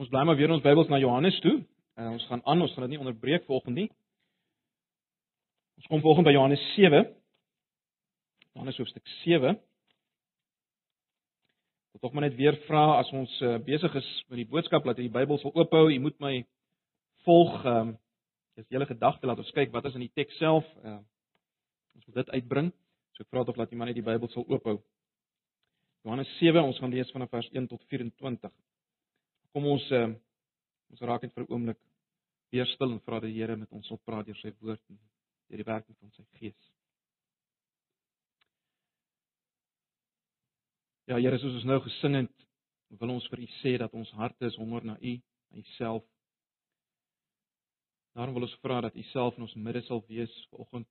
Ons bly maar weer ons Bybels na Johannes toe. Uh, ons gaan aan, ons gaan dit nie onderbreek volgens nie. Ons kom volgens by Johannes 7. Johannes hoofstuk 7. Ek wil tog maar net weer vra as ons uh, besig is met die boodskap dat jy die Bybel sal oophou, jy moet my volg. Ehm um, dis julle gedagte laat ons kyk wat is in die teks self. Uh, ons moet dit uitbring. So ek vra tog dat jy maar net die Bybel sal oophou. Johannes 7, ons gaan lees vanaf vers 1 tot 24. Kom ons uh, ons raak net vir 'n oomblik weer stil en vra die Here met ons op praat deur sy woord en deur die werking van sy gees. Ja, Here, soos ons nou gesing het, wil ons vir U sê dat ons harte is honger na U, na U self. Daarom wil ons vra dat U self in ons midde sal wees vanoggend.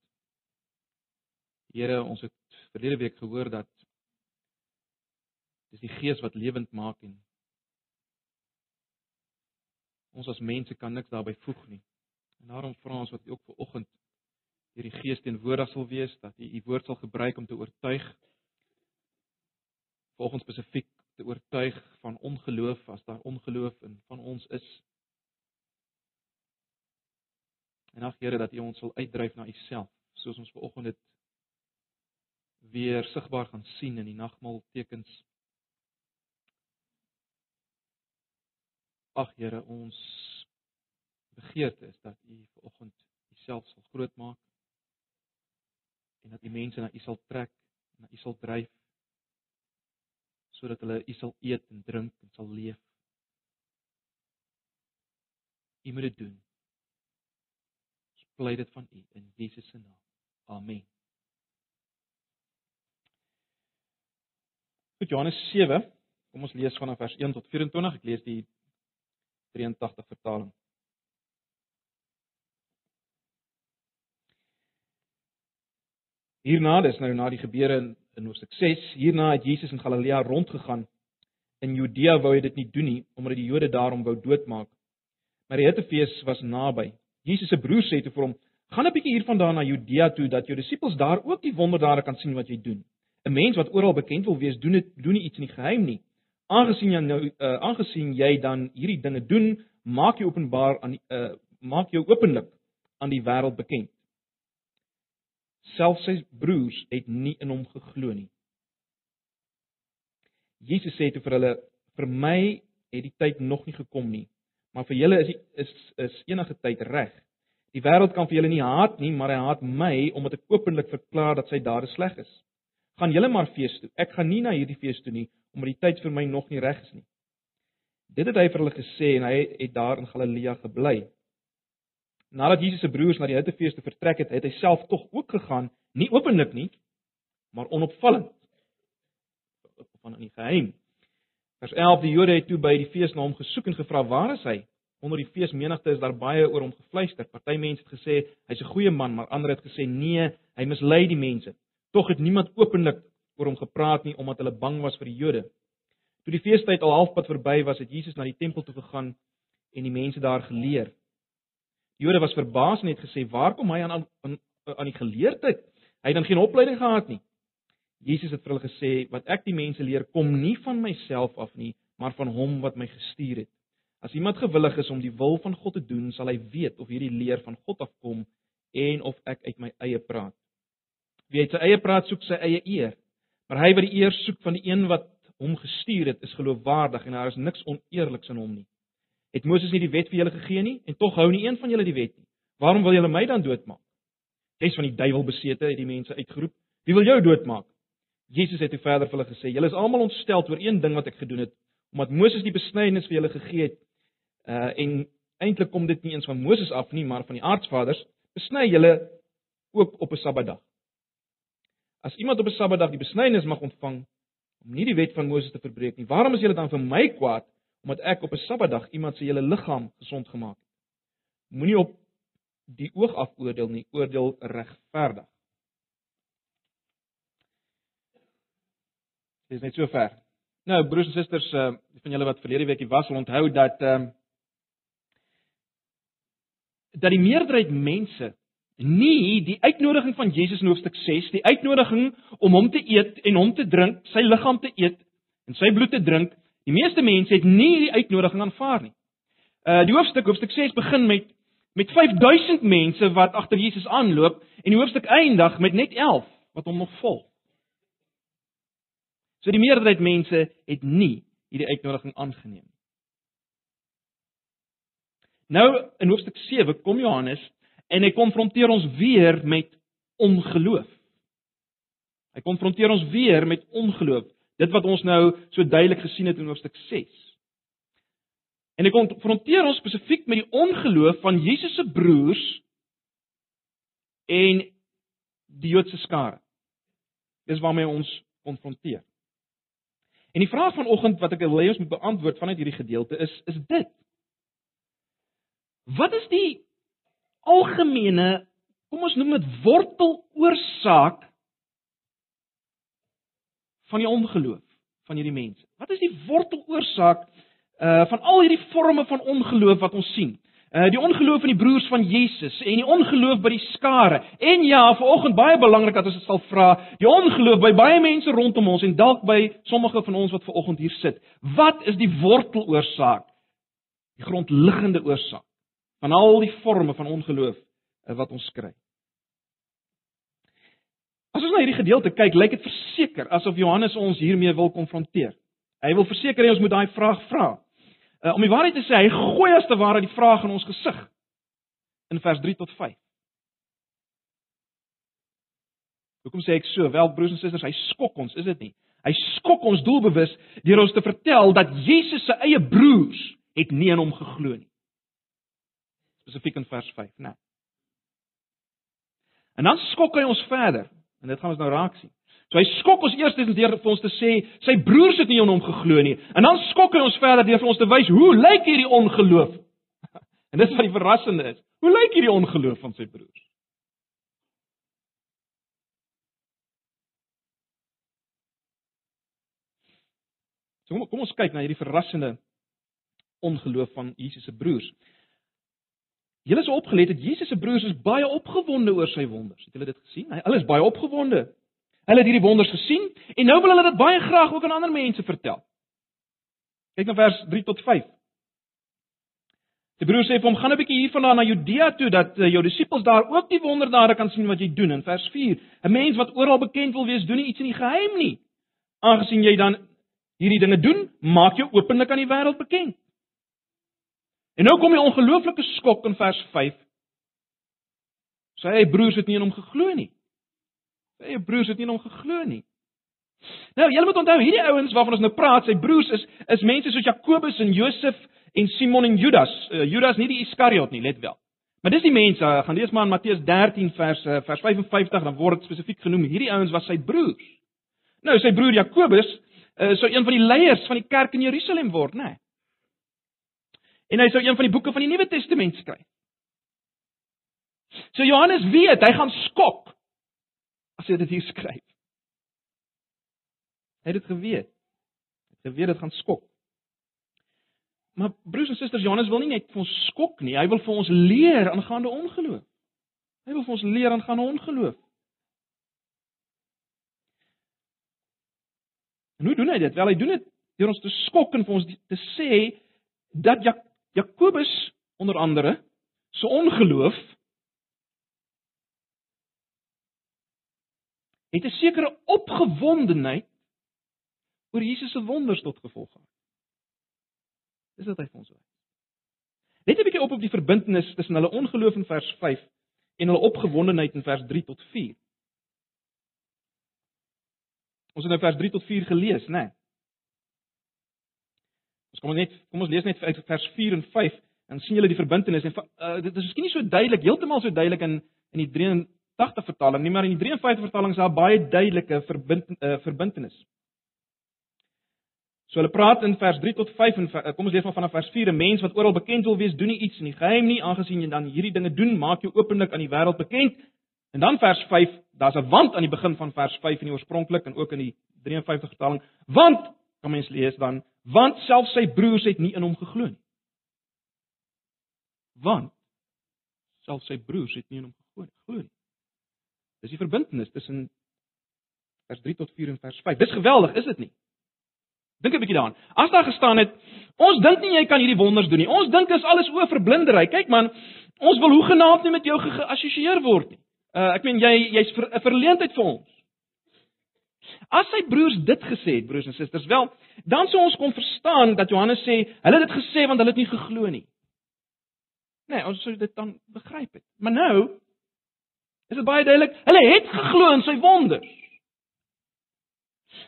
Here, ons het verlede week gehoor dat dis die Gees wat lewend maak en Ons as mense kan niks daarbey voeg nie. En daarom vra ons wat U ook ver oggend deur die Gees teenwoordig sal wees, dat U U woord sal gebruik om te oortuig. Volgens spesifiek te oortuig van ongeloof as daar ongeloof in van ons is. En ag Here dat U ons sal uitdryf na U self, soos ons ver oggend dit weer sigbaar gaan sien in die nagmaal tekens Ag Here, ons begeerte is dat U vanoggend Uself sal groot maak en dat U mense na U sal trek, na U sal dryf sodat hulle U sal eet en drink en sal leef. U moet dit doen. Ons bly dit van U in Jesus se naam. Amen. Goed Johannes 7. Kom ons lees vanaf vers 1 tot 24. Ek lees die 83 vertaling. Hierna, dis nou na die gebeure in, in Hoofstuk 6, hierna het Jesus in Galilea rondgegaan. In Judea wou hy dit nie doen nie, omdat die Jode daarom wou doodmaak. Maar die Hittefees was naby. Jesus se broer sê toe vir hom: "Gaan 'n bietjie hiervandaan na Judea toe dat jou disippels daar ook die wonderdade kan sien wat jy doen. 'n Mens wat oral bekend wil wees, doen dit doen nie iets in die geheim nie." Aangesien jy nou uh, aangesien jy dan hierdie dinge doen, maak jy openbaar aan uh, maak jou openlik aan die wêreld bekend. Selfs sy broers het nie in hom geglo nie. Jesus sê toe vir hulle: "Vir my het die tyd nog nie gekom nie, maar vir julle is is is enige tyd reg. Die wêreld kan vir julle nie haat nie, maar hy haat my omdat ek openlik verklaar dat sy dade sleg is. Gaan julle maar fees toe. Ek gaan nie na hierdie fees toe nie, omdat die tyd vir my nog nie reg is nie. Dit het hy vir hulle gesê en hy het daar in Galilea gebly. Nadat Jesus se broers na die Hittefees te vertrek het, het hy self tog ook gegaan, nie openlik nie, maar onopvallend. Van in die geheim. Vers 11: Die Jode het toe by die fees na hom gesoek en gevra: "Waar is hy?" Onder die feesmenigte is daar baie oor hom gefluister. Party mense het gesê hy's 'n goeie man, maar ander het gesê nee, hy mislei die mense. Tog het niemand openlik oor hom gepraat nie omdat hulle bang was vir die Jode. Toe die feestyd al halfpad verby was, het Jesus na die tempel toe gegaan en die mense daar geleer. Die Jode was verbaas en het gesê: "Waar kom hy aan aan aan die geleerdheid? Hy het dan geen opleiding gehad nie." Jesus het vir hulle gesê: "Wat ek die mense leer, kom nie van myself af nie, maar van hom wat my gestuur het. As iemand gewillig is om die wil van God te doen, sal hy weet of hierdie leer van God afkom en of ek uit my eie praat. Wie uit sy eie praat, soek sy eie eer." Maar hy wat die eer soek van die een wat hom gestuur het, is geloofwaardig en daar is niks oneerliks in hom nie. Het Moses nie die wet vir julle gegee nie en tog hou nie een van julle die wet nie. Waarom wil julle my dan doodmaak? Jy's van die duiwel besete, het die mense uitgeroep. Wie wil jou doodmaak? Jesus het toe verder vir hulle gesê: "Julle is almal ontstel oor een ding wat ek gedoen het, omdat Moses die besnydenis vir julle gegee het. Uh en eintlik kom dit nie eens van Moses af nie, maar van die aardsvaders. Besny julle ook op 'n Sabbatdag. As iemand op 'n Sabbatdag die besnydenis mag ontvang om nie die wet van Moses te verbreek nie, waarom is julle dan vir my kwaad omdat ek op 'n Sabbatdag iemand se hele liggaam gesond gemaak het? Moenie op die oog af oordeel nie, oordeel regverdig. Dit is net so ver. Nou broers en susters, uh van julle wat verlede week hier was, sal onthou dat ehm uh, dat die meerderheid mense nie die uitnodiging van Jesus in hoofstuk 6, die uitnodiging om hom te eet en hom te drink, sy liggaam te eet en sy bloed te drink. Die meeste mense het nie die uitnodiging aanvaar nie. Uh die hoofstuk, hoofstuk 6 begin met met 5000 mense wat agter Jesus aanloop en die hoofstuk eindig met net 11 wat hom nog volg. So die meerderheid mense het nie hierdie uitnodiging aangeneem nie. Nou in hoofstuk 7 kom Johannes en hy konfronteer ons weer met ongeloof. Hy konfronteer ons weer met ongeloof, dit wat ons nou so duidelik gesien het in hoofstuk 6. En hy konfronteer ons spesifiek met die ongeloof van Jesus se broers en die Joodse skare. Dis waarmee ons konfronteer. En die vraag vanoggend wat ek wil hê ons moet beantwoord vanuit hierdie gedeelte is is dit Wat is die algemene, kom ons noem dit worteloorsaak van die ongeloof van hierdie mense? Wat is die worteloorsaak uh van al hierdie forme van ongeloof wat ons sien? Uh die ongeloof in die broers van Jesus en die ongeloof by die skare. En ja, vanoggend baie belangrik dat ons dit sal vra, die ongeloof by baie mense rondom ons en dalk by sommige van ons wat vanoggend hier sit. Wat is die worteloorsaak? Die grondliggende oorsaak van al die forme van ongeloof eh, wat ons kry. As ons na hierdie gedeelte kyk, lyk dit verseker asof Johannes ons hiermee wil konfronteer. Hy wil verseker hê ons moet daai vraag vra. Uh, om die waarheid te sê, hy gooi as te ware die vraag in ons gesig in vers 3 tot 5. Hoekom sê ek so? Wel broers en susters, hy skok ons, is dit nie? Hy skok ons doelbewus deur ons te vertel dat Jesus se eie broers het nie in hom geglo nie spesifiek in vers 5, né? Nee. En dan skok hy ons verder. En dit gaan ons nou raak sien. So hy skok ons eers deur vir ons te sê sy broers het nie in hom geglo nie. En dan skok hy ons verder deur vir ons te wys hoe lyk hierdie ongeloof. En dis wat die verrassende is. Hoe lyk hierdie ongeloof van sy broers? So kom, kom ons kyk na hierdie verrassende ongeloof van Jesus se broers. Julle is opgelet dat Jesus se broers is baie opgewonde oor sy wonders. Het julle dit gesien? Hy alles baie opgewonde. Hulle het hierdie wonders gesien en nou wil hulle dit baie graag ook aan ander mense vertel. Kyk na vers 3 tot 5. Die broers sê vir hom: "Gaan 'n bietjie hiervandaan na Judea toe dat uh, jou disippels daar ook die wonderdade kan sien wat jy doen." In vers 4: "’n Mens wat oral bekend wil wees, doen nie iets in die geheim nie. Aangesien jy dan hierdie dinge doen, maak jou openlik aan die wêreld bekend." En nou kom die ongelooflike skok in vers 5. Sy broers het nie in hom geglo nie. Sy broers het nie in hom geglo nie. Nou, julle moet onthou, hierdie ouens waarvan ons nou praat, sy broers is is mense soos Jakobus en Josef en Simon en Judas. Uh, Judas nie die Iskariot nie, let wel. Maar dis die mense, uh, gaan lees maar in Matteus 13 vers uh, vers 55 dan word dit spesifiek genoem. Hierdie ouens was sy broers. Nou, sy broer Jakobus uh, sou een van die leiers van die kerk in Jerusalem word, né? Nee. En hy sou een van die boeke van die Nuwe Testament skryf. So Johannes weet, hy gaan skok as hy dit hier skryf. Hy het dit geweet. Hy het geweet dit gaan skok. Maar broers en susters, Johannes wil nie net vir ons skok nie, hy wil vir ons leer aangaande ongeloof. Hy wil vir ons leer aangaande ongeloof. En hoe doen hy dit? Wel, hy doen dit deur ons te skok en vir ons te sê dat Jak Jakobus onder andere se ongeloof het 'n sekere opgewondenheid oor Jesus se wonders tot gevolg gehad. Dis wat hy vir ons sê. Let 'n bietjie op op die verbintenis tussen hulle ongeloof in vers 5 en hulle opgewondenheid in vers 3 tot 4. Ons het nou vers 3 tot 4 gelees, né? Nee. Ons kom net kom ons lees net uit vers 4 en 5 en sien julle die verbintenis en uh, dit is miskien nie so duidelik heeltemal so duidelik in in die 83 vertaling nie maar in die 53 vertaling is daar baie duidelike verbind uh, verbintenis. So hulle praat in vers 3 tot 5 en uh, kom ons lees maar vanaf vers 4 'n mens wat oral bekend wil wees doen nie iets in die geheim nie aangesien jy dan hierdie dinge doen maak jou openlik aan die wêreld bekend. En dan vers 5, daar's 'n want aan die begin van vers 5 in die oorspronklik en ook in die 53 vertaling. Want kan mens lees dan want selfs sy broers het nie in hom geglo nie. Want selfs sy broers het nie in hom geglo nie. Dis die verbintenis tussen vers 3 tot 4 en vers 5. Dis geweldig, is dit nie? Dink 'n bietjie daaraan. As daar gestaan het Ons dink nie jy kan hierdie wonders doen nie. Ons dink dis alles oor verblindery. Kyk man, ons wil hoegenaamd nie met jou geassosieer word nie. Uh ek meen jy jy's 'n ver, verleentheid vir ons. As sy broers dit gesê het, broers en susters, wel, dan sou ons kon verstaan dat Johannes sê, hulle het dit gesê want hulle het nie geglo nie. Nee, ons sou dit dan begryp het. Maar nou is dit baie duidelik, hulle het geglo in sy wonders.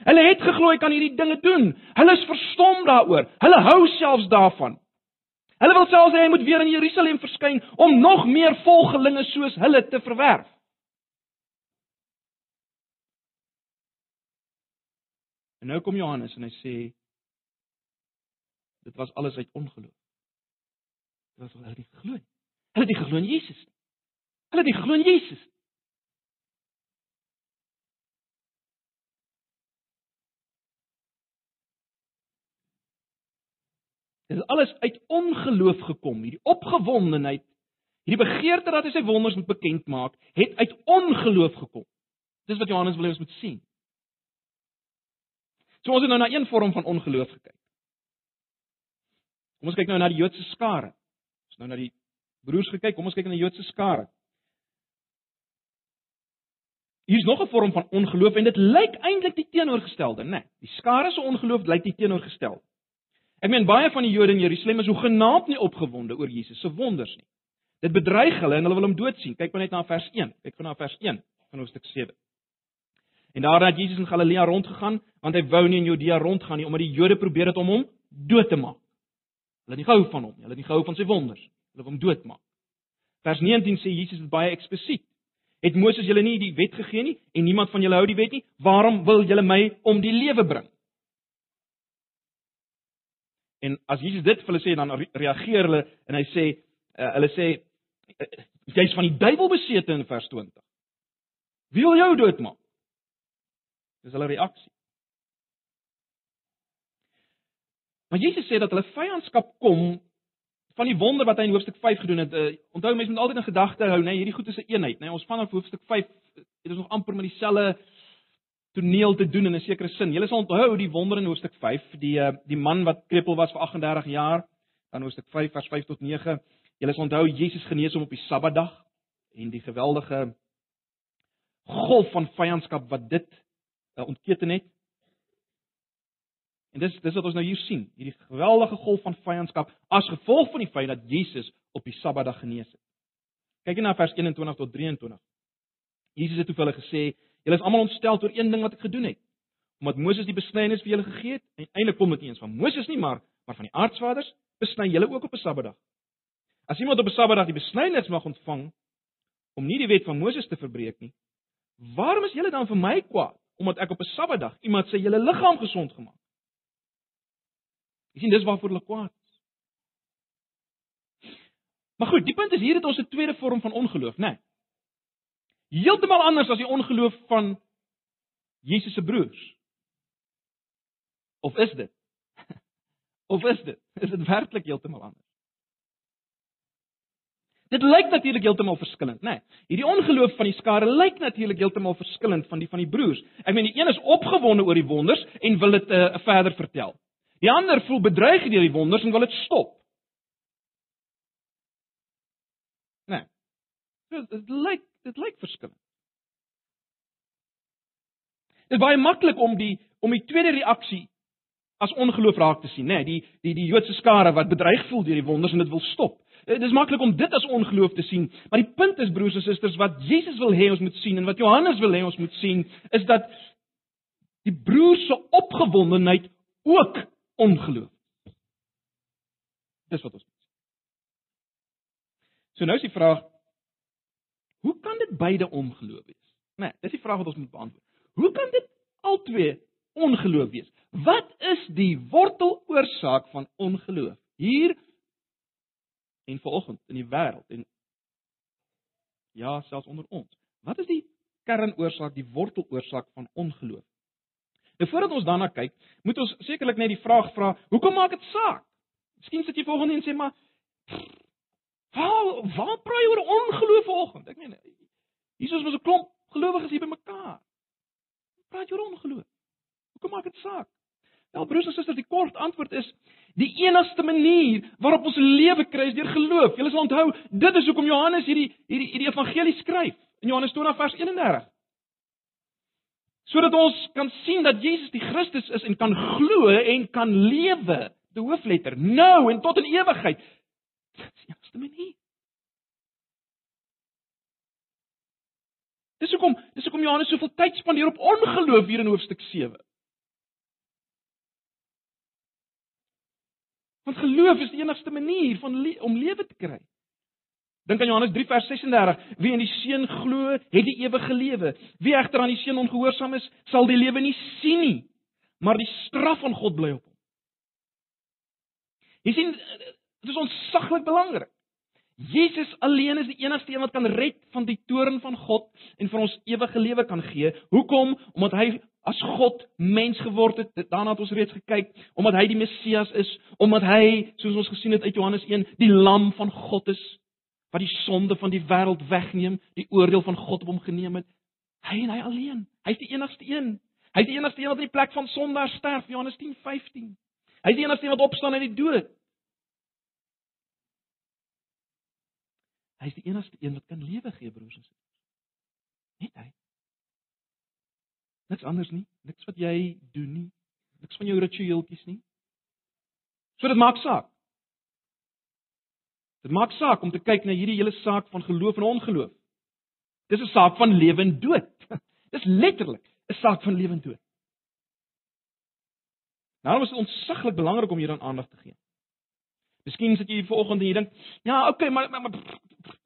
Hulle het geglo hy kan hierdie dinge doen. Hulle is verstom daaroor. Hulle hou selfs daarvan. Hulle wil selfs hê hy moet weer in Jerusalem verskyn om nog meer volgelinge soos hulle te verwerf. En nou kom Johannes en hy sê dit was alles uit ongeloof. Dit was hulle nie geglo nie. Hulle het nie geglo in Jesus nie. Hulle het nie geglo in Jesus. Dit is alles uit ongeloof gekom. Hierdie opgewondenheid, hierdie begeerte dat hy sy wonders moet bekend maak, het uit ongeloof gekom. Dis wat Johannes wil hê ons moet sien. So ons het nou na een vorm van ongeloof gekyk. Kom ons kyk nou na die Joodse skare. Ons nou na die broers gekyk, kom ons kyk na die Joodse skare. Hier is nog 'n vorm van ongeloof en dit lyk eintlik die teenoorgestelde, né? Nee, die skare se ongeloof lyk die teenoorgestelde. Ek meen baie van die Jode in Jerusalem is hoegenaamd nie opgewonde oor Jesus se wonders nie. Dit bedreig hulle en hulle wil hom doodsien. Kyk maar net na vers 1. Kyk gou na vers 1 van hoofstuk 7. En daarna het Jesus in Galilea rondgegaan, want hy wou nie in Judea rondgaan nie omdat die Jode probeer het om hom dood te maak. Hulle het nie gehou van hom nie. Hulle het nie gehou van sy wonders. Hulle wou hom doodmaak. Vers 19 sê Jesus dit baie eksplisiet. Het Moses julle nie die wet gegee nie en niemand van julle hou die wet nie? Waarom wil julle my om die lewe bring? En as Jesus dit vir hulle sê, dan reageer hulle en hy sê uh, hulle sê uh, jy's van die duiwel besete in vers 20. Wie wil jou doodmaak? Dis hulle reaksie. Maar Jesus sê dat hulle vyandskap kom van die wonder wat hy in hoofstuk 5 gedoen het. Uh, onthou mense moet altyd in gedagte hou, nê, nee, hierdie goed is 'n eenheid, nê. Nee, ons vanaf hoofstuk 5 het ons nog amper met dieselfde toneel te doen in 'n sekere sin. Julle sal onthou die wonder in hoofstuk 5, die eh, die man wat krepeel was vir 38 jaar, dan hoofstuk 5 vers 5 tot 9. Julle sal onthou Jesus genees hom op die Sabbatdag en die geweldige golf van vyandskap wat dit uh, ontketen het. En dis dis wat ons nou hier sien, hierdie geweldige golf van vyandskap as gevolg van die feit dat Jesus op die Sabbatdag genees het. Kyk net na vers 21 tot 23. Jesus het toe vir hulle gesê, Julle is almal ontstel oor een ding wat ek gedoen het. Omdat Moses die besnydenis vir julle gegee het, en eintlik kom dit nie eens van Moses nie, maar maar van die aardsvaders, besny julle ook op 'n Sabbatdag. As iemand op 'n Sabbatdag die besnydenis mag ontvang om nie die wet van Moses te verbreek nie, waarom is julle dan vir my kwaad omdat ek op 'n Sabbatdag iemand sê julle liggaam gesond gemaak? Jy sien dis waarvoor hulle kwaad is. Maar goed, die punt is hier het ons 'n tweede vorm van ongeloof, né? Nee heeltemal anders as die ongeloof van Jesus se broers. Of is dit? Of is dit? Is dit werklik heeltemal anders? Dit lyk natuurlik heeltemal verskillend, né? Nee, hierdie ongeloof van die skare lyk natuurlik heeltemal verskillend van die van die broers. Ek meen die een is opgewonde oor die wonders en wil dit uh, verder vertel. Die ander voel bedreig deur die wonders en wil dit stop. Né? Nee, dit lyk dit lyk verskillend. Dit is baie maklik om die om die tweede reaksie as ongeloof raak te sien, nê, nee, die die die Joodse skare wat bedreig voel deur die wonders en dit wil stop. Eh, dit is maklik om dit as ongeloof te sien, maar die punt is broers en susters wat Jesus wil hê ons moet sien en wat Johannes wil hê ons moet sien, is dat die broers se opgewondenheid ook ongeloof. Dis wat ons moet sien. So nou is die vraag, Hoe kan dit beide ongeloof wees? Nee, dis die vraag wat ons moet beantwoord. Hoe kan dit albei ongeloof wees? Wat is die worteloorsaak van ongeloof hier en vanoggend in die wêreld en ja, selfs onder ons? Wat is die kernoorsaak, die worteloorsaak van ongeloof? Nou voordat ons daarna kyk, moet ons sekerlik net die vraag vra, hoekom maak dit saak? Miskien sit jy volgende en sê maar waar praat jy oor ongeloof vanoggend? Ek meen Jesus was 'n klomp gelowiges hier bymekaar. Praat jy oor ongeloof? Hoekom maak dit saak? Wel broers en susters, die kort antwoord is Die enigste manier waarop ons lewe kry is deur geloof. Julle sal onthou, dit is hoekom Johannes hierdie hierdie hierdie evangelie skryf in Johannes 20 vers 31. Sodat ons kan sien dat Jesus die Christus is en kan glo en kan lewe, die hoofletter, nou en tot in ewigheid. Dit is die enigste manier. Dis hoekom, dis hoekom Johannes soveel tyd spandeer op ongeloof hier in hoofstuk 7. Want geloof is die enigste manier van le om lewe te kry. Dink aan Johannes 3 vers 36, wie in die seun glo, het die ewige lewe. Wie egter aan die seun ongehoorsaam is, sal die lewe nie sien nie, maar die straf van God bly op hom. Jy sien, dit is ontsaglik belangrik. Jesus alleen is die enigste een wat kan red van die toorn van God en vir ons ewige lewe kan gee. Hoekom? Omdat hy as God mens geword het, daarna het ons reeds gekyk, omdat hy die Messias is, omdat hy, soos ons gesien het uit Johannes 1, die lam van God is wat die sonde van die wêreld wegneem, die oordeel van God op hom geneem het. Hy en hy alleen. Hy's die enigste een. Hy's die enigste een wat in die plek van sondaar sterf, Johannes 10:15. Hy's die enigste een wat opstaan uit die dood. Hy's die enigste een wat kan lewe gee, broers en susters. Net hy. Niks anders nie, niks wat jy doen nie, niks van jou ritueeltjies nie. So dit maak saak. Dit maak saak om te kyk na hierdie hele saak van geloof en ongeloof. Dis 'n saak van lewe en dood. Dis letterlik 'n saak van lewe en dood. Daarom is dit ontsaglik belangrik om hieraan aandag te gee. Miskien sit jy hier vanoggend en jy dink, ja, okay, maar maar, maar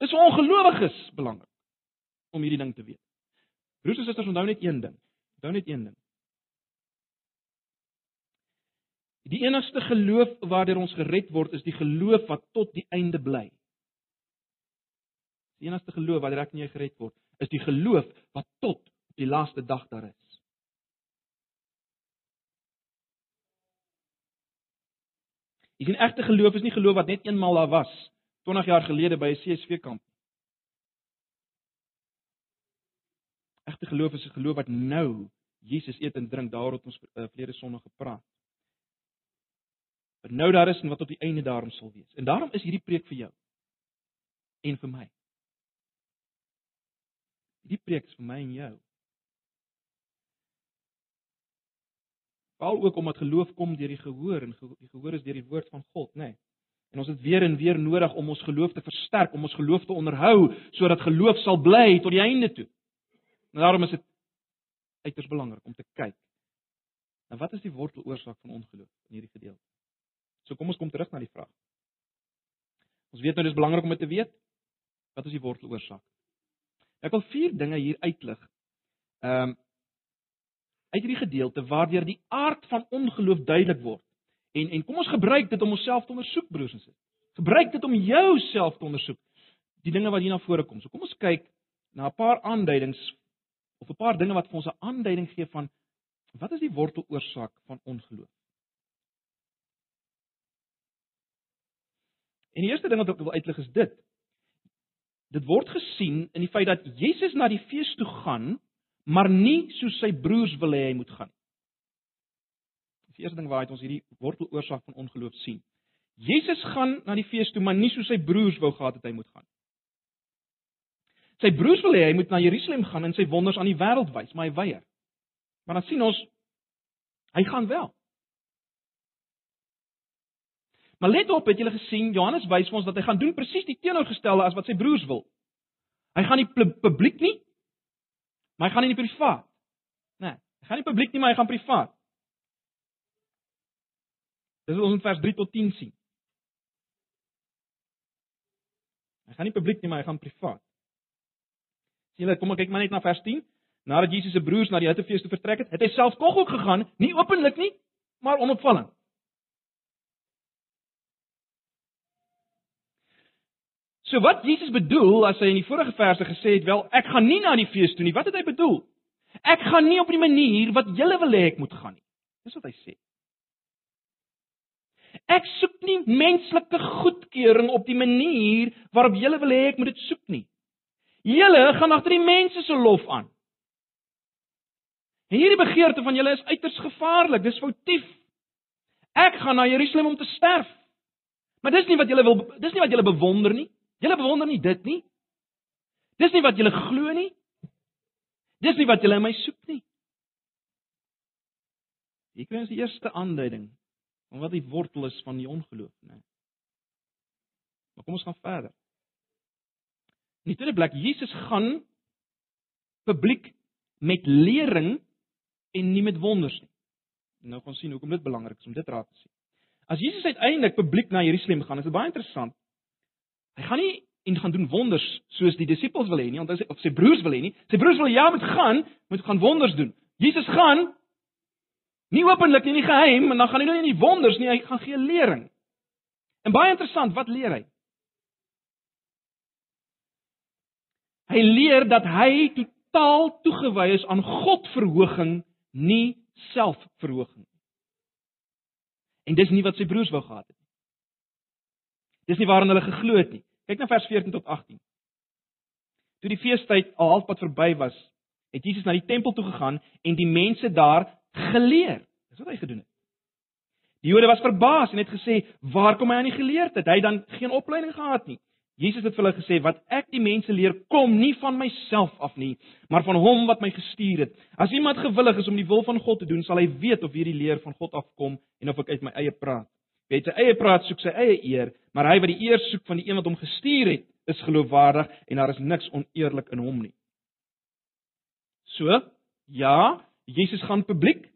dis ongelowiges belangrik om hierdie ding te weet. Broers en susters, onthou net een ding. Onthou net een ding. Die enigste geloof waardeur ons gered word, is die geloof wat tot die einde bly. Die enigste geloof waardeur ek en jy gered word, is die geloof wat tot op die laaste dag daar is. Jy sien egte geloof is nie geloof wat net eenmal daar was 20 jaar gelede by 'n CSV kamp. Egte geloof is 'n geloof wat nou Jesus eet en drink daaroor het ons uh, verlede Sondag gepraat. Wat nou daar is en wat op die einde daarom sal wees. En daarom is hierdie preek vir jou en vir my. Hierdie preek is vir my en jou. Veral ook omdat geloof kom deur die gehoor en die gehoor is deur die woord van God, nê. Nee. En ons het weer en weer nodig om ons geloof te versterk, om ons geloof te onderhou sodat geloof sal bly tot die einde toe. En daarom is dit uiters belangrik om te kyk. Nou wat is die worteloorsaak van ongeloof in hierdie gedeelte? So kom ons kom terug na die vraag. Ons weet nou dis belangrik om dit te weet. Wat is die worteloorsaak? Ek wil vier dinge hier uitlig. Ehm um, uit hierdie gedeelte waardeur die aard van ongeloof duidelik word. En en kom ons gebruik dit om onsself te ondersoek, broers en susters. Gebruik dit om jouself te ondersoek. Die dinge wat hier na vore kom. So kom ons kyk na 'n paar aanduidings of 'n paar dinge wat vir ons 'n aanduiding gee van wat is die worteloorsaak van ongeloof. En die eerste ding wat ek wil uitlig is dit. Dit word gesien in die feit dat Jesus na die fees toe gaan maar nie soos sy broers wil hê hy moet gaan. Die eerste ding waaruit ons hierdie worteloorsaak van ongeloof sien. Jesus gaan na die fees toe, maar nie soos sy broers wou gehad het hy moet gaan. Sy broers wil hê hy moet na Jerusalem gaan en sy wonders aan die wêreld wys, maar hy weier. Maar dan sien ons hy gaan wel. Maar let op, het julle gesien Johannes wys vir ons dat hy gaan doen presies die teenoorgestelde as wat sy broers wil. Hy gaan nie publiek nie, Maar hy gaan nie in die privaat. Nee, hy gaan nie publiek nie, maar hy gaan privaat. Dis wat ons in vers 3 tot 10 sien. Hy gaan nie publiek nie, maar hy gaan privaat. Sien jy, kom ek kyk maar net na vers 10. Nadat Jesus se broers na die Hittefees toe vertrek het, het hy self tog ook gegaan, nie openlik nie, maar onopvallend. So wat Jesus bedoel as hy in die vorige verse gesê het, wel ek gaan nie na die fees toe nie. Wat het hy bedoel? Ek gaan nie op die manier wat julle wil hê ek moet gaan nie. Dis wat hy sê. Ek soek nie menslike goedkeuring op die manier waarop julle wil hê ek moet dit soek nie. Julle gaan agter die mense se lof aan. En hierdie begeerte van julle is uiters gevaarlik. Dis foutief. Ek gaan na Jerusalem om te sterf. Maar dis nie wat julle wil dis nie wat julle bewonder nie. Julle bewonder nie dit nie. Dis nie wat julle glo nie. Dis nie wat julle in my soek nie. Hier kry ons die eerste aanduiding van wat die wortel is van die ongeloof, né? Maar kom ons gaan verder. In die tweede plek, Jesus gaan publiek met lering en nie met wonders nie. Nou gaan sien hoekom dit belangrik is om dit raak te sien. As Jesus uiteindelik publiek na Jerusalem gaan, is dit baie interessant. Hy gaan nie en gaan doen wonders soos die disippels wil hê nie, want hy of sy broers wil hê nie. Sy broers wil ja moet gaan, moet gaan wonders doen. Jesus gaan nie openlik nie, nie geheim, en dan gaan hy nie nie wonders nie, hy gaan gee lering. En baie interessant, wat leer hy? Hy leer dat hy totaal toegewy is aan Godverhoging, nie selfverhoging. En dis nie wat sy broers wou gehad het nie. Dis nie waarin hulle geglo het nie. Kyk na vers 14 tot 18. Toe die feestyd al halfpad verby was, het Jesus na die tempel toe gegaan en die mense daar geleer. Dis wat hy gedoen het. Die Jode was verbaas en het gesê: "Waar kom hy aan die geleerdheid? Hy het dan geen opleiding gehad nie." Jesus het vir hulle gesê: "Wat ek die mense leer, kom nie van myself af nie, maar van hom wat my gestuur het. As iemand gewillig is om die wil van God te doen, sal hy weet of hierdie leer van God afkom en of ek uit my eie praat. Wie uit sy eie praat, soek sy eie eer, maar hy wat die eer soek van die een wat hom gestuur het, is geloofwaardig en daar is niks oneerlik in hom nie." So, ja, Jesus gaan publiek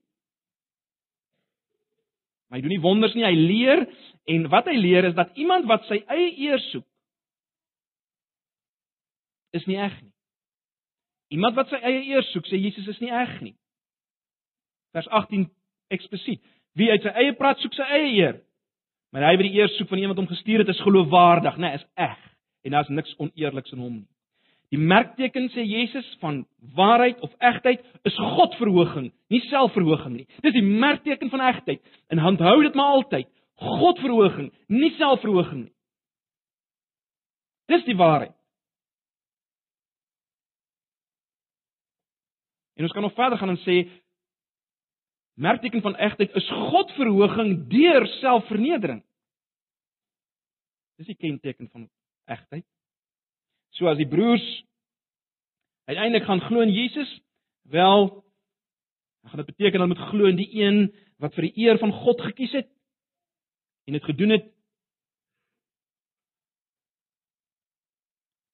Maar hy doen nie wonders nie, hy leer en wat hy leer is dat iemand wat sy eie eer soek is nie eg nie. Iemand wat sy eie eer soek, sê Jesus is nie eg nie. Vers 18 eksplisiet. Wie uit sy eie praat soek sy eie eer. Maar hy wat die eer soek van iemand hom gestuur het, is geloofwaardig, né, nee, is eg en daar's niks oneerliks in hom nie. Die merkteken sê Jesus van waarheid of egtheid is Godverhoging, nie selfverhoging nie. Dis die merkteken van egtheid. En onthou dit maar altyd. Godverhoging, nie selfverhoging nie. Dis die waarheid. En ons kan nog verder gaan en sê merkteken van egtheid is Godverhoging deur selfvernedering. Dis die kenteken van egtheid. So as die broers uiteindelik gaan glo in Jesus, wel dan gaan dit beteken hulle moet glo in die een wat vir die eer van God gekies het en dit gedoen het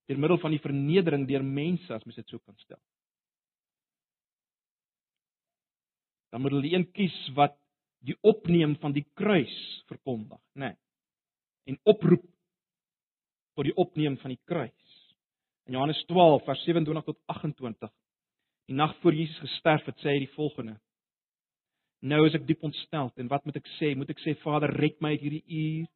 deur middel van die vernedering deur mense as mens dit so kan stel. Dan moet hulle een kies wat die opneem van die kruis verkondig, né? Nee, en oproep tot die opneem van die kruis. In Johannes 12 vers 27 tot 28. Die nag voor Jesus gesterf het, sê hy die volgende: Nou is ek diep ontstel en wat moet ek sê? Moet ek sê Vader, red my uit hierdie uur?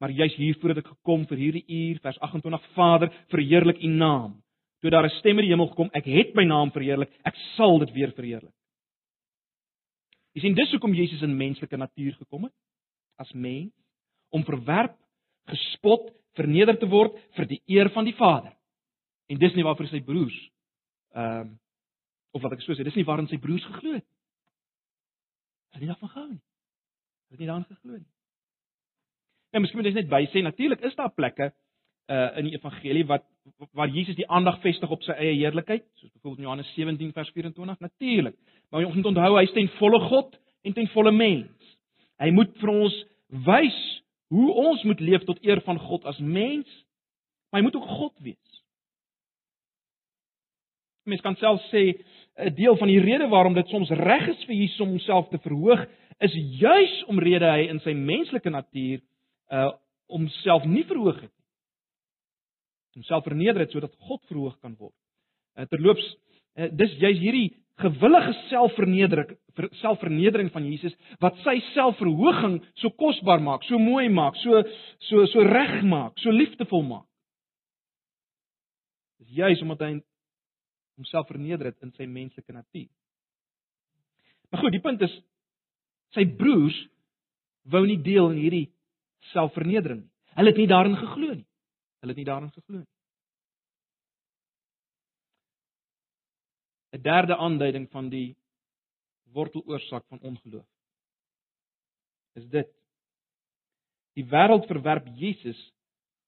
Maar jy's hiervoor het ek gekom vir hierdie uur, vers 28. Vader, verheerlik U naam. Toe daar 'n stem uit die hemel gekom, ek het my naam verheerlik, ek sal dit weer verheerlik. Jy sien dis hoekom Jesus in menslike natuur gekom het as mens om verwerp, gespot, verneder te word vir die eer van die Vader. En dis nie waarvoor sy broers ehm um, of wat ek so sê, dis nie waarin sy broers geglo het. Hulle het nie daarvan gehou nie. Hulle het nie daaraan geglo nie. En miskien moet jy net by sê natuurlik is daar plekke uh in die evangelie wat waar Jesus die aandag vestig op sy eie heerlikheid, soos byvoorbeeld in Johannes 17 vers 24 natuurlik. Maar ons moet onthou hy is ten volle God en ten volle mens. Hy moet vir ons wys hoe ons moet leef tot eer van God as mens, maar hy moet ook God wees. Mens kan self sê 'n deel van die rede waarom dit soms reg is vir Jesus om homself te verhoog, is juis omrede hy in sy menslike natuur uh homself nie verhoog het nie. Homself verneder het sodat God verhoog kan word. Uh, terloops, uh, dis juis hierdie gewillige selfvernedering selfvernedering van Jesus wat sy selfverhoging so kosbaar maak, so mooi maak, so so so reg maak, so liefdevol maak. Dis juis omdat hy homself verneder het in sy menslike natuur. Maar goed, die punt is sy broers wou nie deel in hierdie selfvernedering nie. Hulle het nie daarin geglo nie. Hulle het nie daarin geglo nie. 'n Derde aanduiding van die worteloorsaak van ongeloof. is dit. Die wêreld verwerp Jesus,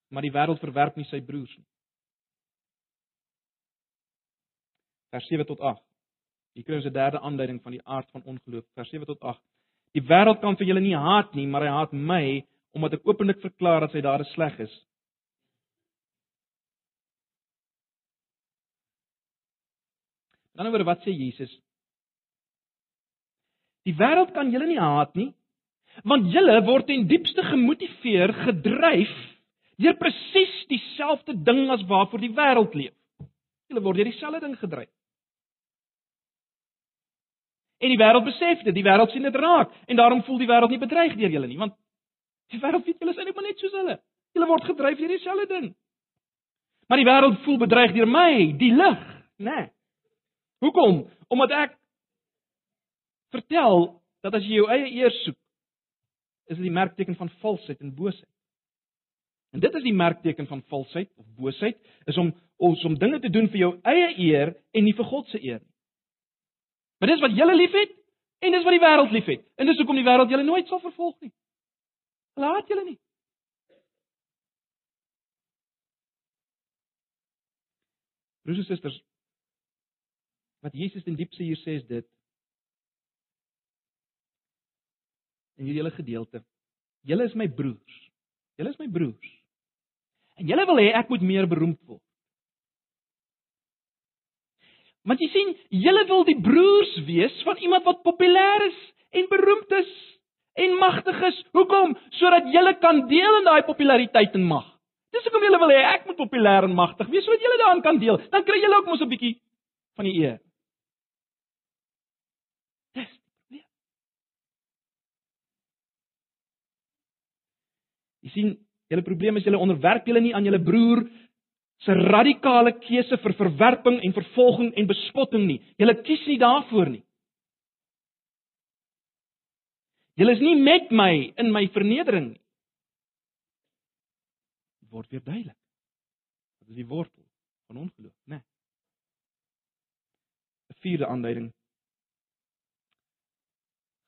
maar die wêreld verwerp nie sy broers nie. Vers 7 tot 8. Hier kry ons 'n derde aanduiding van die aard van ongeloof. Vers 7 tot 8. Die wêreld kan vir julle nie haat nie, maar hy haat my omdat ek openlik verklaar dat sy dade sleg is. Dan oor wat sê Jesus? Die wêreld kan julle nie haat nie, want julle word ten diepste gemotiveer, gedryf deur presies dieselfde ding as waarvoor die wêreld leef. Julle word deur dieselfde ding gedryf. En die wêreld besef dit, die wêreld sien dit raak en daarom voel die wêreld nie bedreig deur julle nie, want die wêreld weet julle is eintlik maar net soos hulle. Julle word gedryf deur dieselfde ding. Maar die wêreld voel bedreig deur my, die lig, né? Nee. Hoekom? Omdat ek vertel dat as jy jou eie eer soek, is dit die merkteken van valsheid en boosheid. En dit is die merkteken van valsheid of boosheid, is om ons om dinge te doen vir jou eie eer en nie vir God se eer nie. Maar dis wat julle liefhet en dis wat die wêreld liefhet. En dis hoekom die wêreld julle nooit sal vervolg nie. Laat julle nie. Broers en susters, wat Jesus in diepste hier sê is dit. In hierdie hele gedeelte. Julle is my broers. Julle is my broers. En julle wil hê ek moet meer beroemd word. Want jy sien, julle wil die broers wees van iemand wat populêr is en beroemd is en magtig is. Hoekom? Sodat julle kan deel in daai populariteit en mag. Dis hoekom julle wil hê ek moet populêr en magtig wees sodat julle daaraan kan deel. Dan kry julle ook mos 'n bietjie van die eer. Jy sien, julle probleem is julle onderwerp julle nie aan julle broer se radikale keuse vir verwerping en vervolging en bespotting nie. Julle kies nie daarvoor nie. Julle is nie met my in my vernedering nie. Word weer duidelik. Dit is die wortel van ongeloof, né? Nee. 'n Vierde aanduiding.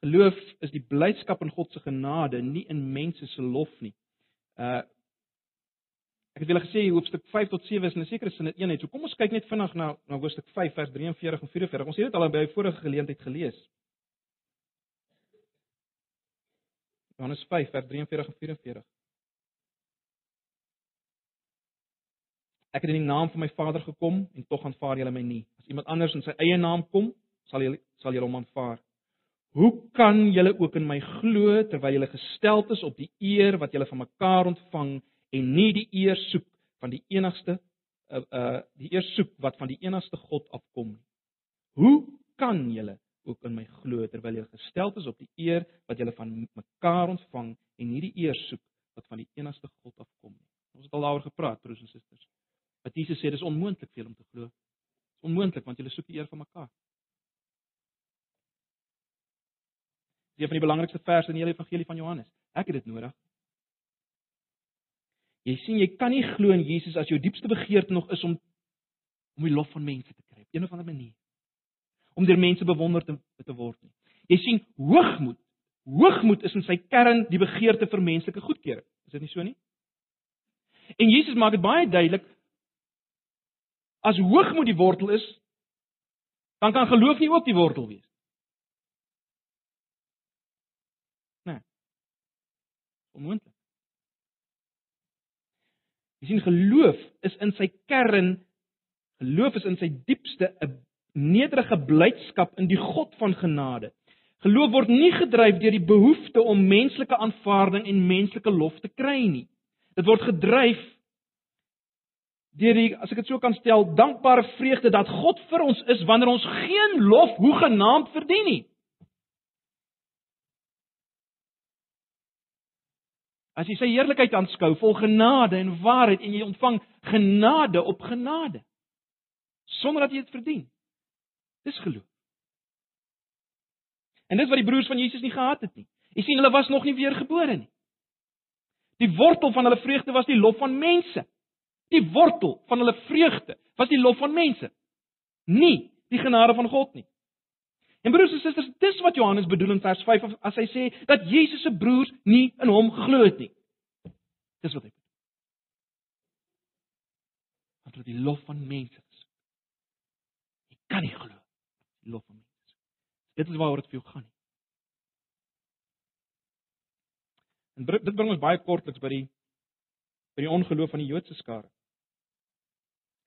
Geloof is die blydskap in God se genade, nie in mense se lof nie. Uh ek het julle gesê hoofstuk 5 tot 7 is in 'n sekere sin 'n eenheid. So kom ons kyk net vinnig na na hoofstuk 5 vers 43 en 44. Ons het dit al by 'n vorige geleentheid gelees. Johannes 5 vers 43 en 44. Ek het in die naam van my Vader gekom en tog aanvaar julle my nie. As iemand anders in sy eie naam kom, sal julle sal julle hom aanvaar. Hoe kan julle ook in my glo terwyl julle gestel is op die eer wat julle van mekaar ontvang en nie die eer soek van die enigste uh uh die eer soek wat van die enigste God afkom nie? Hoe kan julle ook in my glo terwyl julle gestel is op die eer wat julle van mekaar ontvang en nie die eer soek wat van die enigste God afkom nie? Ons het al daaroor gepraat, broers en susters. Wat Jesus sê, dis onmoontlik vir julle om te glo. Dis onmoontlik want julle soek die eer van mekaar. Een van die belangrikste verse in die hele evangelie van Johannes. Ek het dit nodig. Jy sien, jy kan nie glo in Jesus as jou diepste begeerte nog is om om die lof van mense te kry op 'n of ander manier. Om deur mense bewonder te, te word nie. Jy sien, hoogmoed, hoogmoed is in sy kern die begeerte vir menslike goedkeuring. Is dit nie so nie? En Jesus maak dit baie duidelik as hoogmoed die wortel is, dan kan geloof nie ook die wortel wees. Onmoontlik. Jy sien geloof is in sy kern geloof is in sy diepste 'n nederige blydskap in die God van genade. Geloof word nie gedryf deur die behoefte om menslike aanvaarding en menslike lof te kry nie. Dit word gedryf deur die as ek dit so kan stel, dankbare vreugde dat God vir ons is wanneer ons geen lof hoegenaamd verdien nie. As jy sy heerlikheid aanskou vol genade en waarheid en jy ontvang genade op genade sonder dat jy dit verdien. Dis geloof. En dis wat die broers van Jesus nie gehad het nie. Jy sien hulle was nog nie weergebore nie. Die wortel van hulle vreugde was die lof van mense. Die wortel van hulle vreugde was die lof van mense. Nie die genade van God nie. En broers en susters, dis wat Johannes bedoel in vers 5 as hy sê dat Jesus se broers nie in hom geglo het nie. Dis wat hy bedoel. Want die lof van mense gesoek. Jy kan nie glo die lof van mense. Dit is waaroor dit vir jou gaan. En dit bring ons baie kortliks by die by die ongeloof van die Joodse skare.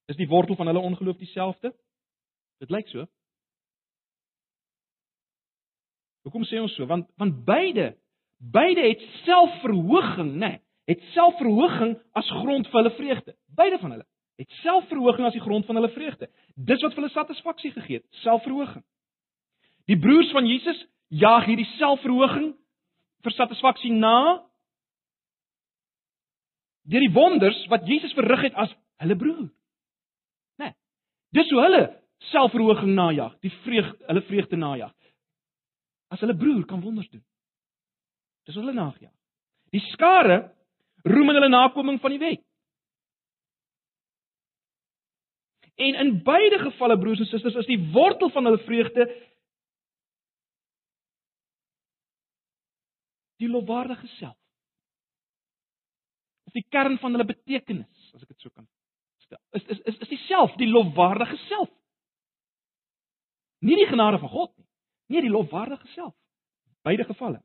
Is die wortel van hulle ongeloof dieselfde? Dit lyk so. Hoekom sê ons so? Want want beide beide het selfverhoging, né? Nee, het selfverhoging as grond vir hulle vreugde. Beide van hulle het selfverhoging as die grond van hulle vreugde. Dis wat vir hulle satisfaksie gegee het, selfverhoging. Die broers van Jesus jaag hierdie selfverhoging vir satisfaksie na deur die wonders wat Jesus verrig het as hulle broer. Né? Nee, dis hoe hulle selfverhoging najag, die vreugde, hulle vreugde najag as hulle broer kan wonders doen. Dis hulle nagejaag. Die skare roem in hulle nakoming van die wet. En in beide gevalle broers en susters is die wortel van hulle vreugde die lofwaardige self. Is die kern van hulle betekenis, as ek dit so kan stel. Is is is is dieself, die lofwaardige self. Nie die genade van God nie. Nee, die lofwaardige self. Beide gevalle.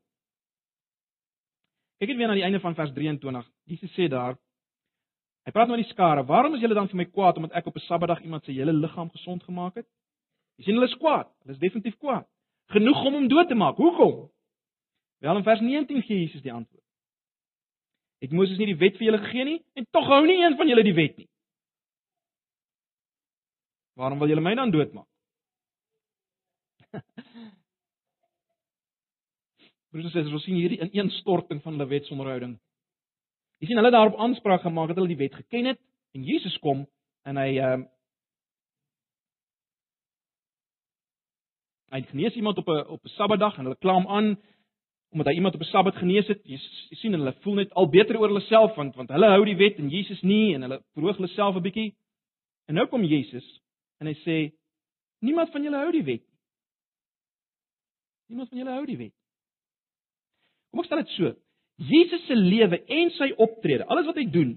Kyk net weer na die einde van vers 23. Jesus sê daar Hy praat met die skare. Waarom is julle dan vir my kwaad omdat ek op 'n Sabbatdag iemand se hele liggaam gesond gemaak het? Jy sien hulle is kwaad. Hulle is definitief kwaad. Genoeg om hom dood te maak. Hoekom? Wel in vers 19 gee Jesus die antwoord. Het Moses nie die wet vir julle gegee nie en tog hou nie een van julle die wet nie. Waarom wil julle my dan doodmaak? Broers en susters, ons sien hierdie ineenstorting van hulle wetsonderhouding. Jy sien hulle daarop aanspraak gemaak dat hulle die wet geken het en Jesus kom en hy ehm uh, hy genees iemand op 'n op 'n Sabbatdag en hulle kla hom aan omdat hy iemand op 'n Sabbat genees het. Jy, jy sien hulle voel net al beter oor hulle self want want hulle hou die wet en Jesus nie en hulle verhoog hulle self 'n bietjie. En nou kom Jesus en hy sê niemand van julle hou die wet nie. Niemand van julle hou die wet. Kom ek stel dit so. Jesus se lewe en sy optrede, alles wat hy doen,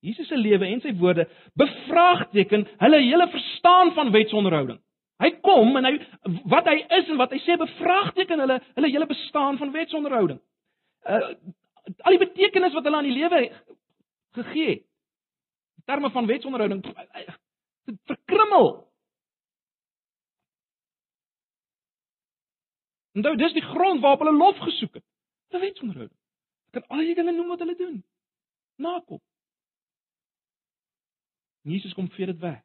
Jesus se lewe en sy woorde bevraagteken hulle hele verstaan van wetsonderhouding. Hy kom en hy wat hy is en wat hy sê bevraagteken hulle hulle hele bestaan van wetsonderhouding. Uh al die betekenis wat hulle aan die lewe gegee het. In terme van wetsonderhouding verkrummel. En dit is die grond waarop hulle lof gesoek het. Die wetsonderhouding. Ek kan al die dinge noem wat hulle doen. Nakom. Jesus kom vir dit weg.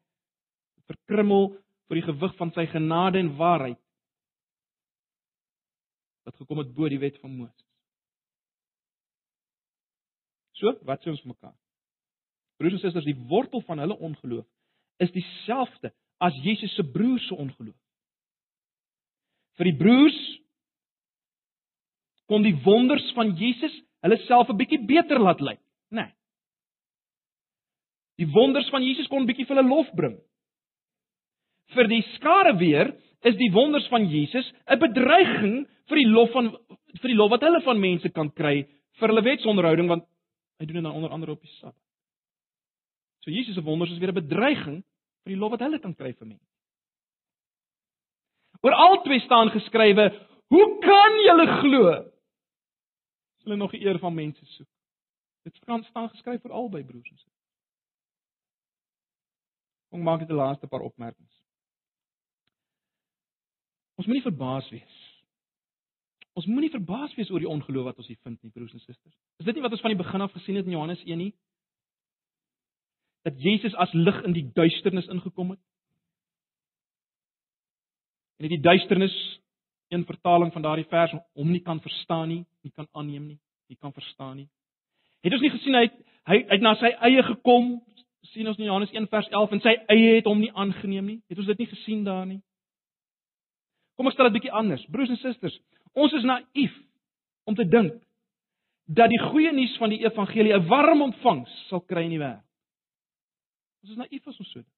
Verkrummel vir die gewig van sy genade en waarheid wat gekom het bo die wet van Moses. So, wat sê ons vir mekaar? Broers en susters, die wortel van hulle ongeloof is dieselfde as Jesus se broers se ongeloof. Vir die broers kon die wonders van Jesus hulle self 'n bietjie beter laat lyk, né? Nee. Die wonders van Jesus kon 'n bietjie vir hulle lof bring. Vir die skare weer is die wonders van Jesus 'n bedreiging vir die lof van vir die lof wat hulle van mense kan kry vir hulle wetsonderhouding want hy doen dit dan onder andere op die Sabbat. So Jesus se wonders is weer 'n bedreiging vir die lof wat hulle kan kry vir mense. Oor albei staan geskrywe: "Hoe kan julle glo hulle nog die eer van mense soek. Dit kan staan geskryf vir albei broers en susters. Kom maak dit die laaste paar opmerkings. Ons moenie verbaas wees. Ons moenie verbaas wees oor die ongeloof wat ons hier vind nie, broers en susters. Is dit nie wat ons van die begin af gesien het in Johannes 1 nie? Dat Jesus as lig in die duisternis ingekom het? En dit die duisternis een vertaling van daardie vers hom nie kan verstaan nie, nie kan aanneem nie, nie kan verstaan nie. Het ons nie gesien hy hy het na sy eie gekom, sien ons in Johannes 1 vers 11 en sy eie het hom nie aangeneem nie. Het ons dit nie gesien daar nie? Kom ek stel dit bietjie anders. Broers en susters, ons is naïef om te dink dat die goeie nuus van die evangelie 'n warm ontvangs sal kry in die wêreld. Ons is naïef as ons so dink.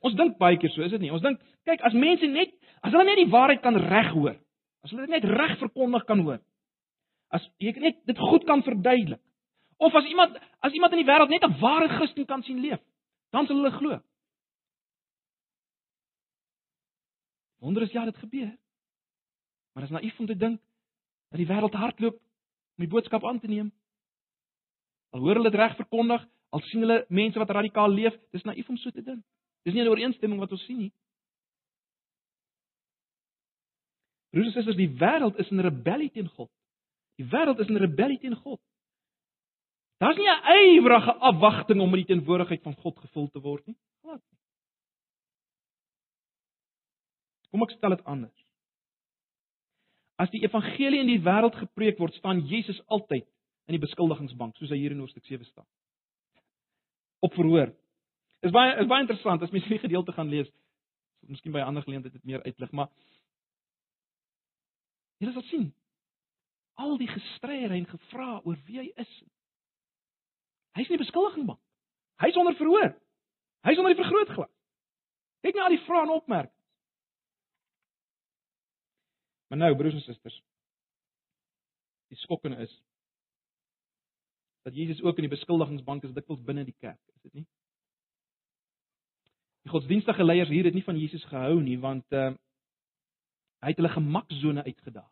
Ons dink baie keer so, is dit nie? Ons dink, kyk, as mense net as hulle net die waarheid kan reg hoor, as hulle dit net reg verkondig kan hoor, as jy net dit goed kan verduidelik, of as iemand as iemand in die wêreld net 'n ware Christen kan sien leef, dan sal hulle glo. Wonder is ja, dit gebeur. Maar is naïef om te dink dat die wêreld hardloop om die boodskap aan te neem. Al hoor hulle dit reg verkondig, al sien hulle mense wat radikaal leef, dis naïef om so te dink. Dis nie 'n ooreenstemming wat ons sien nie. Broers en susters, die wêreld is in rebellie teen God. Die wêreld is in rebellie teen God. Daar's nie 'n ywerige afwagting om met die teenwoordigheid van God gevul te word nie. Glad nie. Kom ek stel dit anders. As die evangelie in die wêreld gepreek word, staan Jesus altyd in die beskuldigingsbank, soos hy hier in Hoofstuk 7 staan. Op verhoor. Is baie is baie interessant as mens hierdie gedeelte gaan lees. Miskien by 'n ander geleentheid dit meer uitlig, maar Jy sal sien al die gestryery en gevra oor wie hy is. Hy's nie beskuldigingbank. Hy's onder verhoor. Hy's onder die vergrootglas. Kyk net al die vrae en opmerkings. Maar nou, broers en susters, die skokkende is dat Jesus ook in die beskuldigingsbank is dikwels binne die kerk, is dit nie? Die godsdienstige leiers hier het nie van Jesus gehou nie, want uh hy het hulle gemaksone uitgedaag.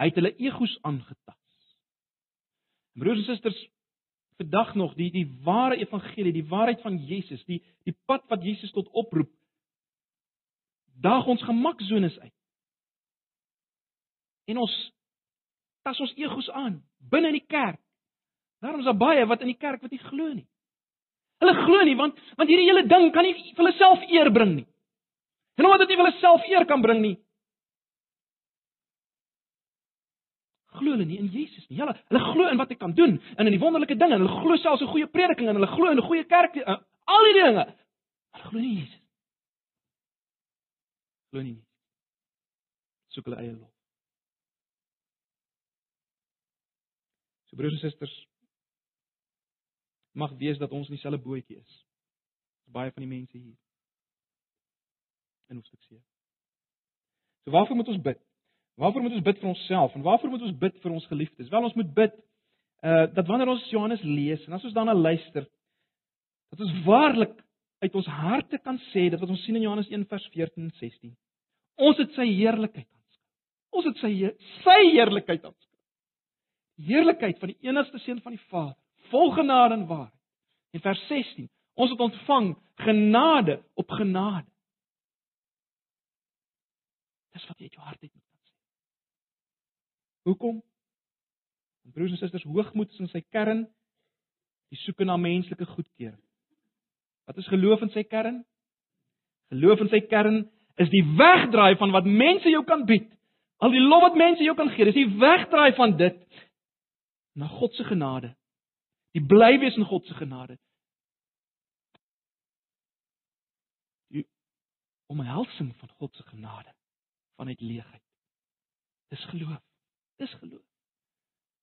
Hy het hulle egos aangetas. Broers en susters, vandag nog die die ware evangelie, die waarheid van Jesus, die die pad wat Jesus tot oproep, daag ons gemaksones uit. En ons tas ons egos aan binne in die kerk. Daarom is daar baie wat in die kerk wat nie glo nie. Hulle glo nie want want hierdie hele ding kan nie vir hulle self eer bring nie. En omdat dit nie vir hulle self eer kan bring nie, glo hulle nie in Jesus nie. Hulle hulle glo in wat hy kan doen en in die wonderlike dinge. Hulle glo selfs in goeie prediking en hulle glo in 'n goeie kerk. Uh, al die dinge. Hulle glo nie in Jesus. Glo nie. Soek hulle eie lof. So broers en susters, mag wees dat ons in dieselfde bootjie is. Baie van die mense hier. En ons sê. So waarvoor moet ons bid? Waarvoor moet ons bid vir onsself en waarvoor moet ons bid vir ons geliefdes? Wel ons moet bid uh dat wanneer ons Johannes lees en as ons daarna luister dat ons waarlik uit ons harte kan sê dat wat ons sien in Johannes 1 vers 14 en 16. Ons het sy heerlikheid aanskou. Ons het sy sy heerlikheid aanskou. Heerlikheid van die enigste seun van die Vader, vol genade en waarheid. In vers 16, ons het ontvang genade op genade. Dis wat jy uit jou hart uit moet Hoekom? Want broers en susters, hoogmoed is in sy kern die soeke na menslike goedkeuring. Wat is geloof in sy kern? Geloof in sy kern is die wegdraai van wat mense jou kan bied. Al die lof wat mense jou kan gee, dis die wegdraai van dit na God se genade. Die bly wees in God se genade. Die omhelsing van God se genade vanuit leegheid. Dis geloof. Dis geloof.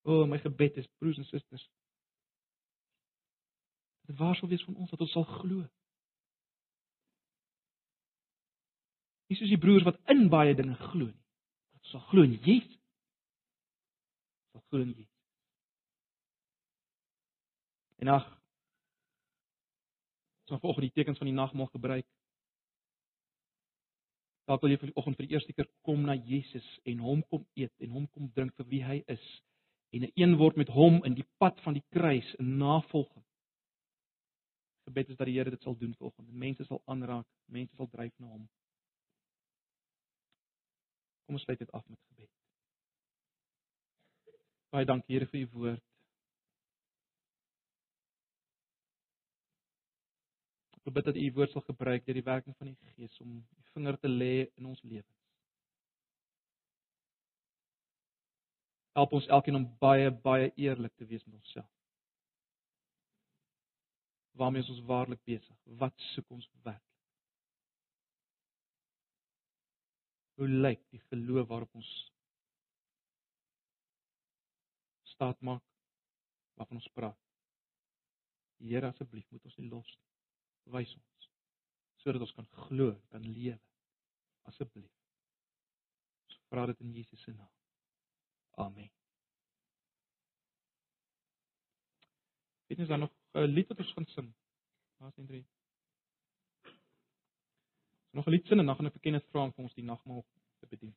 O, my gebed is broers en susters. Dat waar sal wees van ons dat ons sal glo. Nie soos die broers wat in baie dinge glo nie. Dat ons sal glo in Jesus. Sal glo in Jesus. En ag ons gaan volgens die tekens van die nagmaal gebruik. Dalk wil jy vir die oggend vir die eerste keer kom na Jesus en hom kom eet en hom kom drink vir wie hy is en 'n een word met hom in die pad van die kruis in navolging. Gebed is dat die Here dit sal doen volgende. Mense sal aanraak, mense sal dryf na hom. Kom ons sluit dit af met gebed. Baie dankie Here vir u woord. Ek bid dat U woord sal gebruik deur die werking van die Gees om U vinger te lê in ons lewens. Help ons elkeen om baie baie eerlik te wees met onsself. Waarmee is ons waarlik besig? Wat soek ons werk? Hoe lyk die geloof waarop ons staat maak? Waarvan ons praat? Here asseblief moet ons nie los nie wys ons sodat ons kan glo, kan lewe. Asseblief. Vra dit in Jesus se naam. Amen. Dit is dan nog 'n lied wat ons gaan sing. Daar's net drie. Nog 'n lied sing en dan gaan ek vir Kenneth vra om vir ons die nagmaal te bedien.